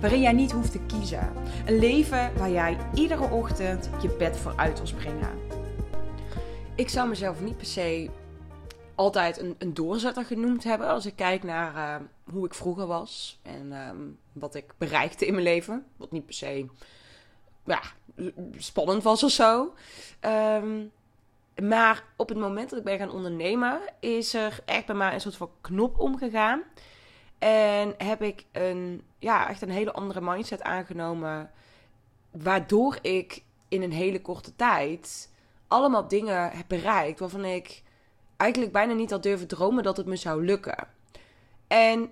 waarin jij niet hoeft te kiezen. Een leven waar jij iedere ochtend je bed voor uit wil springen. Ik zou mezelf niet per se altijd een, een doorzetter genoemd hebben als ik kijk naar uh, hoe ik vroeger was en um, wat ik bereikte in mijn leven. Wat niet per se ja, spannend was of zo. Um, maar op het moment dat ik ben gaan ondernemen, is er echt bij mij een soort van knop omgegaan. En heb ik een, ja, echt een hele andere mindset aangenomen. Waardoor ik in een hele korte tijd allemaal dingen heb bereikt waarvan ik eigenlijk bijna niet had durven dromen dat het me zou lukken. En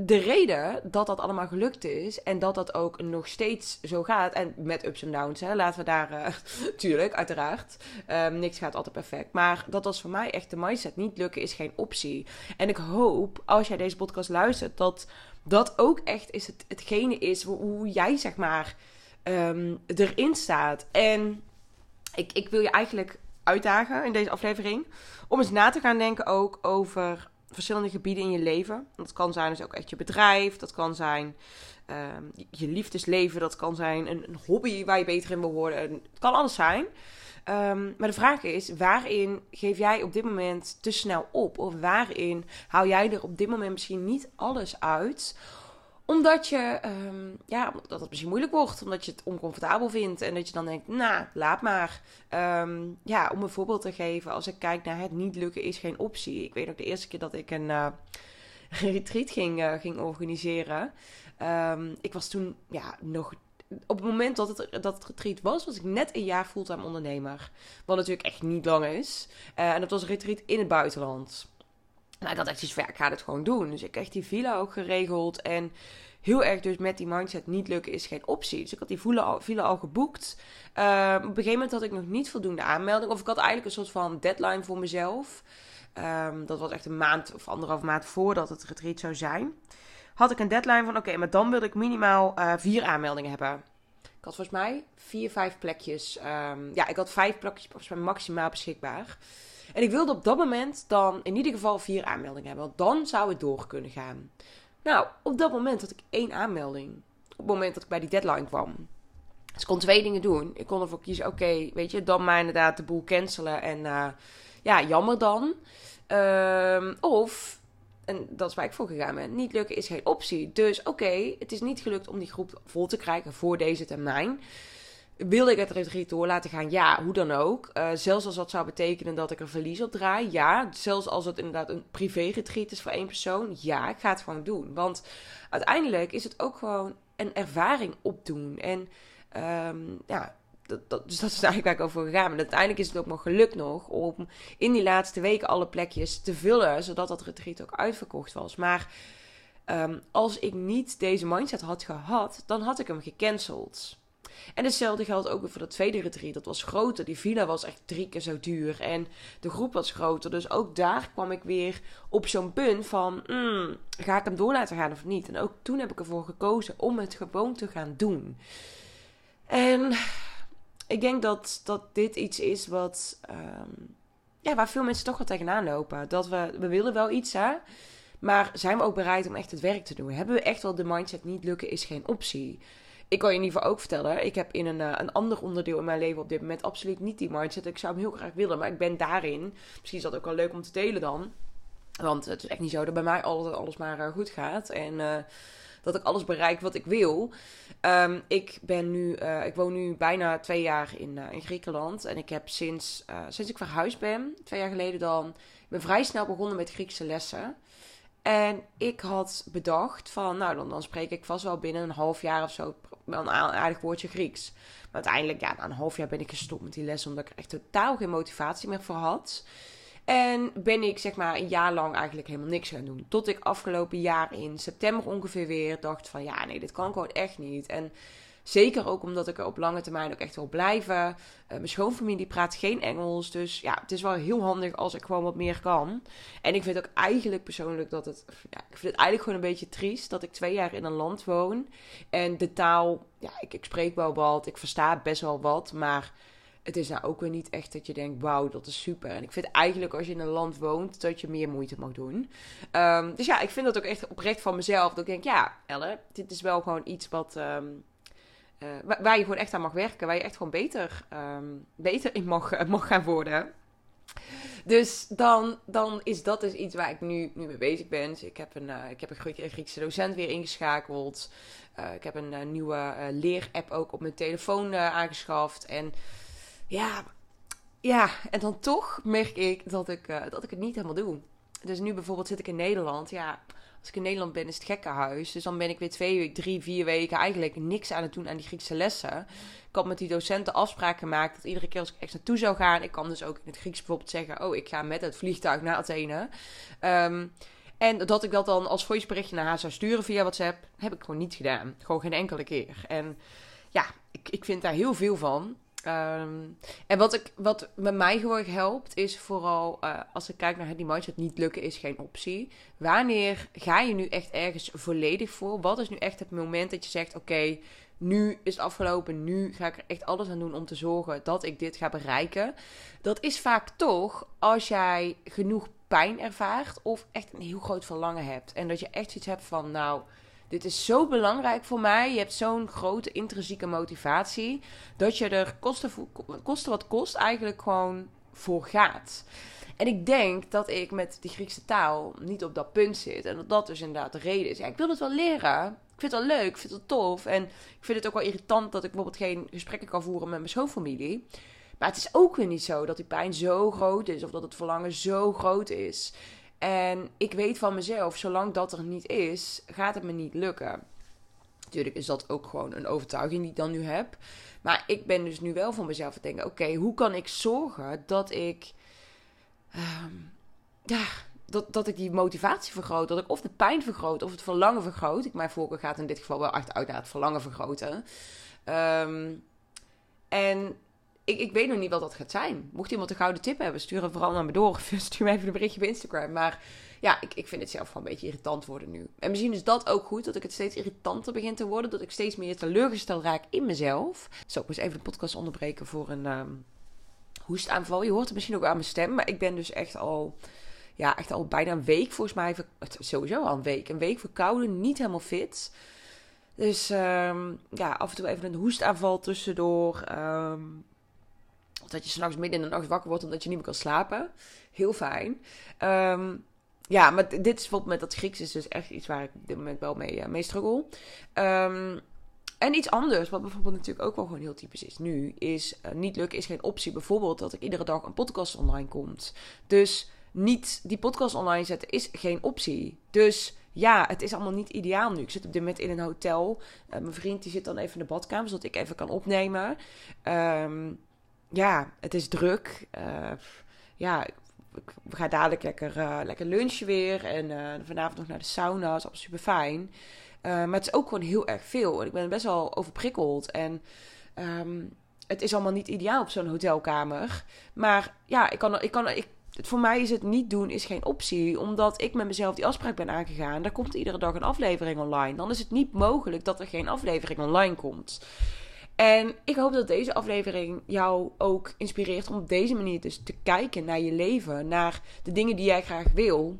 de reden dat dat allemaal gelukt is en dat dat ook nog steeds zo gaat, en met ups en downs, hè, laten we daar, uh, uiteraard, um, niks gaat altijd perfect, maar dat was voor mij echt de mindset. Niet lukken is geen optie. En ik hoop, als jij deze podcast luistert, dat dat ook echt is het, hetgene is hoe, jij, zeg maar, um, erin staat. En ik, ik wil je eigenlijk uitdagen in deze aflevering om eens na te gaan denken ook over verschillende gebieden in je leven. Dat kan zijn dus ook echt je bedrijf, dat kan zijn ehm, je liefdesleven, dat kan zijn een, hobby waar je beter in wil worden. Het kan alles zijn. Um, maar de vraag is, waarin geef jij op dit moment te snel op? Of waarin hou jij er op dit moment misschien niet alles uit? Omdat je, um, ja, dat het misschien moeilijk wordt. Omdat je het oncomfortabel vindt. En dat je dan denkt, nou, laat maar. Um, ja, om een voorbeeld te geven. Als ik kijk naar het niet lukken is geen optie. Ik weet ook de eerste keer dat ik een uh, retreat ging, uh, ging organiseren. Um, ik was toen, ja, nog... Op het moment dat het, dat het retreat was, was ik net een jaar fulltime ondernemer. Wat natuurlijk echt niet lang is. Uh, en dat was een retreat in het buitenland. Nou, ik had echt iets van, ik ga het gewoon doen. Dus ik heb echt die villa ook geregeld. En heel erg dus met die mindset, niet lukken is geen optie. Dus ik had die villa al, villa al geboekt. Uh, op een gegeven moment had ik nog niet voldoende aanmelding. Of ik had eigenlijk een soort van deadline voor mezelf. Um, dat was echt een maand of anderhalf maand voordat het retreat zou zijn. Had ik een deadline van, oké, maar dan wil ik minimaal uh, vier aanmeldingen hebben. Ik had volgens mij vier, vijf plekjes. Um, ja, ik had vijf plekjes volgens mij maximaal beschikbaar. En ik wilde op dat moment dan in ieder geval vier aanmeldingen hebben. Want dan zou het door kunnen gaan. Nou, op dat moment had ik één aanmelding. Op het moment dat ik bij die deadline kwam. Dus ik kon twee dingen doen. Ik kon ervoor kiezen, oké, weet je, dan maar inderdaad de boel cancelen. En uh, ja, jammer dan. Uh, of, en dat is waar ik voor gegaan ben, niet lukken is geen optie. Dus oké, het is niet gelukt om die groep vol te krijgen voor deze termijn. Wilde ik het retreat door laten gaan? Ja, hoe dan ook. Uh, zelfs als dat zou betekenen dat ik er verlies op draai? Ja. Zelfs als het inderdaad een privé-retreat is voor één persoon? Ja, ik ga het gewoon doen. Want uiteindelijk is het ook gewoon een ervaring opdoen. En um, ja, dat, dat, dus dat is eigenlijk waar ik over gegaan. Maar uiteindelijk is het ook nog gelukt nog om in die laatste weken alle plekjes te vullen, zodat dat retreat ook uitverkocht was. Maar um, als ik niet deze mindset had gehad, dan had ik hem gecanceld. En hetzelfde geldt ook voor dat tweede retreat. Dat was groter. Die villa was echt drie keer zo duur. En de groep was groter. Dus ook daar kwam ik weer op zo'n punt van... Mm, ga ik hem door laten gaan of niet? En ook toen heb ik ervoor gekozen om het gewoon te gaan doen. En ik denk dat, dat dit iets is wat... Um, ja, waar veel mensen toch wel tegenaan lopen. Dat we, we willen wel iets, hè... Maar zijn we ook bereid om echt het werk te doen? Hebben we echt wel de mindset niet lukken is geen optie? Ik kan je in ieder geval ook vertellen, ik heb in een, uh, een ander onderdeel in mijn leven op dit moment absoluut niet die mindset. Ik zou hem heel graag willen, maar ik ben daarin. Misschien is dat ook wel leuk om te delen dan. Want het is echt niet zo dat bij mij altijd alles maar uh, goed gaat. En uh, dat ik alles bereik wat ik wil. Ehm, ik ben nu, ik woon nu bijna twee jaar in, Griekenland. En ik heb sinds, sinds ik verhuisd ben, twee jaar geleden dan, ik ben vrij snel begonnen met Griekse lessen. En ik had bedacht van, nou dan, spreek ik vast wel binnen een half jaar of zo een aardig woordje Grieks. Maar uiteindelijk, ja, na een half jaar ben ik gestopt met die les, omdat ik er echt totaal geen motivatie meer voor had. En ben ik zeg maar een jaar lang eigenlijk helemaal niks gaan doen. Tot ik afgelopen jaar in september ongeveer weer dacht van ja, nee, dit kan gewoon echt niet. En zeker ook omdat ik er op lange termijn ook echt wil blijven. Uh, mijn schoonfamilie praat geen Engels. Dus ja, het is wel heel handig als ik gewoon wat meer kan. En ik vind ook eigenlijk persoonlijk dat het. Ja, ik vind het eigenlijk gewoon een beetje triest dat ik twee jaar in een land woon. En de taal. Ja, ik, spreek wel wat. Ik versta best wel wat. Maar het is nou ook weer niet echt dat je denkt, wauw, dat is super. En ik vind eigenlijk als je in een land woont, dat je meer moeite mag doen. Um, dus ja, ik vind dat ook echt oprecht van mezelf. Dat ik denk, ja, Elle, dit is wel gewoon iets wat... Um, uh, waar je gewoon echt aan mag werken. Waar je echt gewoon beter, um, beter in mag, mag gaan worden. Dus dan, dan is dat dus iets waar ik nu, nu mee bezig ben. Dus ik heb een, uh, ik heb een Griekse docent weer ingeschakeld. Ik heb een nieuwe leerapp ook op mijn telefoon aangeschaft. En ja, ja, en dan toch merk ik dat ik, dat ik het niet helemaal doe. Dus nu bijvoorbeeld zit ik in Nederland. Ja, als ik in Nederland ben is het gekkenhuis. Dus dan ben ik weer twee, drie, vier weken eigenlijk niks aan het doen aan die Griekse lessen. Ik had met die docenten afspraken gemaakt dat iedere keer als ik echt naartoe zou gaan... Ik kan dus ook in het Grieks bijvoorbeeld zeggen... Oh, ik ga met het vliegtuig naar Athene. Um, en dat ik dat dan als voiceberichtje naar haar zou sturen via WhatsApp... heb ik gewoon niet gedaan. Gewoon geen enkele keer. En ja, ik, ik vind daar heel veel van... Um, en wat, ik, wat met mij gewoon helpt, is vooral uh, als ik kijk naar die mindset, niet lukken is geen optie. Wanneer ga je nu echt ergens volledig voor? Wat is nu echt het moment dat je zegt: Oké, nu is het afgelopen, nu ga ik er echt alles aan doen om te zorgen dat ik dit ga bereiken? Dat is vaak toch als jij genoeg pijn ervaart of echt een heel groot verlangen hebt. En dat je echt iets hebt van: Nou dit is zo belangrijk voor mij. Je hebt zo'n grote intrinsieke motivatie. Dat je er kosten, wat kost eigenlijk gewoon voor gaat. En ik denk dat ik met die Griekse taal niet op dat punt zit. En dat dat dus inderdaad de reden is. Ja, ik wil het wel leren. Ik vind het wel leuk. Ik vind het tof. En ik vind het ook wel irritant dat ik bijvoorbeeld geen gesprekken kan voeren met mijn schoonfamilie. Maar het is ook weer niet zo dat die pijn zo groot is. Of dat het verlangen zo groot is. En ik weet van mezelf, zolang dat er niet is, gaat het me niet lukken. Natuurlijk is dat ook gewoon een overtuiging die ik dan nu heb. Maar ik ben dus nu wel van mezelf te denken: oké, hoe kan ik zorgen dat ik. Ja, dat, dat ik die motivatie vergroot. Dat ik of de pijn vergroot of het verlangen vergroot. Ik, mijn voorkeur gaat in dit geval wel echt het verlangen vergroten. Um, en ik, ik weet nog niet wat dat gaat zijn. Mocht iemand een gouden tip hebben, stuur hem vooral naar me door. Stuur me even een berichtje op Instagram. Maar ja, ik, ik vind het zelf gewoon een beetje irritant worden nu. En misschien is dat ook goed, dat ik het steeds irritanter begin te worden. Dat ik steeds meer teleurgesteld raak in mezelf. Zo, ik moest even de podcast onderbreken voor een um, hoestaanval. Je hoort het misschien ook aan mijn stem. Maar ik ben dus echt al, ja, echt al bijna een week volgens mij. Sowieso al een week. Een week verkouden, niet helemaal fit. Dus um, ja, af en toe even een hoestaanval tussendoor. Um, dat je s'nachts midden in de nacht wakker wordt omdat je niet meer kan slapen. Heel fijn. Um, ja, maar dit is bijvoorbeeld met dat Grieks is dus echt iets waar ik op dit moment wel mee, uh, mee struggle. Um, en iets anders, wat bijvoorbeeld natuurlijk ook wel gewoon heel typisch is nu, is uh, niet lukken is geen optie. Bijvoorbeeld dat ik iedere dag een podcast online komt. Dus niet die podcast online zetten is geen optie. Dus ja, het is allemaal niet ideaal nu. Ik zit op dit moment in een hotel. Uh, mijn vriend die zit dan even in de badkamer, zodat ik even kan opnemen. Um, ja, het is druk. Uh, ja, we gaan dadelijk lekker, uh, lekker lunchen weer. En uh, vanavond nog naar de sauna. Dat is absoluut super fijn. maar het is ook gewoon heel erg veel. En ik ben best wel overprikkeld. En um, het is allemaal niet ideaal op zo'n hotelkamer. Maar ja, ik kan, ik kan, ik, voor mij is het niet doen is geen optie. Omdat ik met mezelf die afspraak ben aangegaan. Daar komt iedere dag een aflevering online. Dan is het niet mogelijk dat er geen aflevering online komt. En ik hoop dat deze aflevering jou ook inspireert om op deze manier dus te kijken naar je leven, naar de dingen die jij graag wil.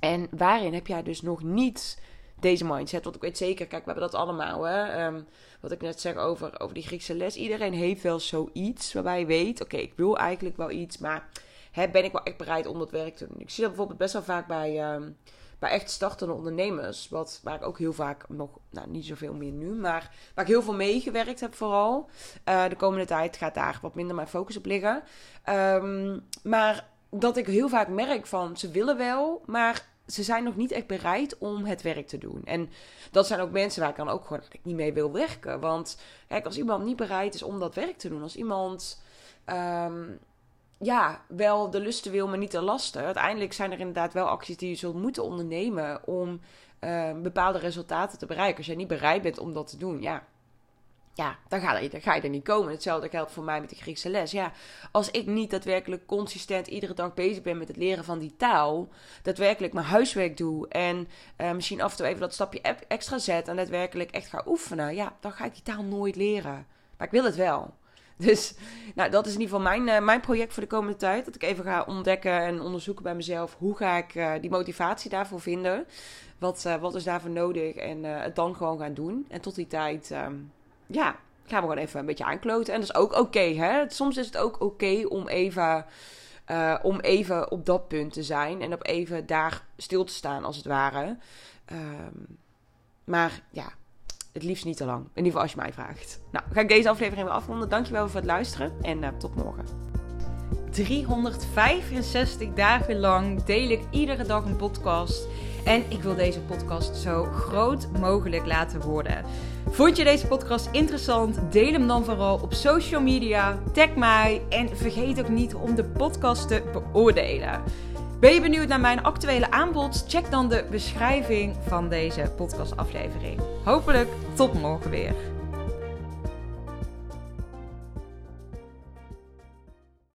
En waarin heb jij dus nog niet deze mindset? Want ik weet zeker, kijk, we hebben dat allemaal. Hè? Um, wat ik net zeg over, over die Griekse les. Iedereen heeft wel zoiets waarbij je weet: oké, ik wil eigenlijk wel iets, maar hè, ben ik wel echt bereid om dat werk te doen? Ik zie dat bijvoorbeeld best wel vaak bij. Um, bij echt startende ondernemers, wat, waar ik ook heel vaak nog, nou niet zoveel meer nu, maar waar ik heel veel meegewerkt heb vooral. Uh, de komende tijd gaat daar wat minder mijn focus op liggen. Um, maar dat ik heel vaak merk van ze willen wel, maar ze zijn nog niet echt bereid om het werk te doen. En dat zijn ook mensen waar ik dan ook gewoon niet mee wil werken. Want kijk, als iemand niet bereid is om dat werk te doen, als iemand um, ja, wel de lusten wil, maar niet de lasten. Uiteindelijk zijn er inderdaad wel acties die je zult moeten ondernemen om uh, bepaalde resultaten te bereiken. Als jij niet bereid bent om dat te doen, ja, ja, dan ga, je, dan ga je er niet komen. Hetzelfde geldt voor mij met de Griekse les. Ja, als ik niet daadwerkelijk consistent iedere dag bezig ben met het leren van die taal, daadwerkelijk mijn huiswerk doe en uh, misschien af en toe even dat stapje extra zet en daadwerkelijk echt ga oefenen, ja, dan ga ik die taal nooit leren. Maar ik wil het wel. Dus nou, dat is in ieder geval mijn, uh, mijn project voor de komende tijd. Dat ik even ga ontdekken en onderzoeken bij mezelf. Hoe ga ik uh, die motivatie daarvoor vinden? Wat, uh, wat is daarvoor nodig? En het dan gewoon gaan doen. En tot die tijd, um, ja, gaan we gewoon even een beetje aankloten. En dat is ook oké, hè? Soms is het ook oké om even... om even op dat punt te zijn en op even daar stil te staan, als het ware. Um, maar ja, het liefst niet te lang. In ieder geval als je mij vraagt. Nou, ga ik deze aflevering weer afronden. Dankjewel voor het luisteren en uh, tot morgen. 365 dagen lang deel ik iedere dag een podcast. En ik wil deze podcast zo groot mogelijk laten worden. Vond je deze podcast interessant? Deel hem dan vooral op social media. Tag mij en vergeet ook niet om de podcast te beoordelen. Ben je benieuwd naar mijn actuele aanbod? Check dan de beschrijving van deze podcastaflevering. Hopelijk tot morgen weer.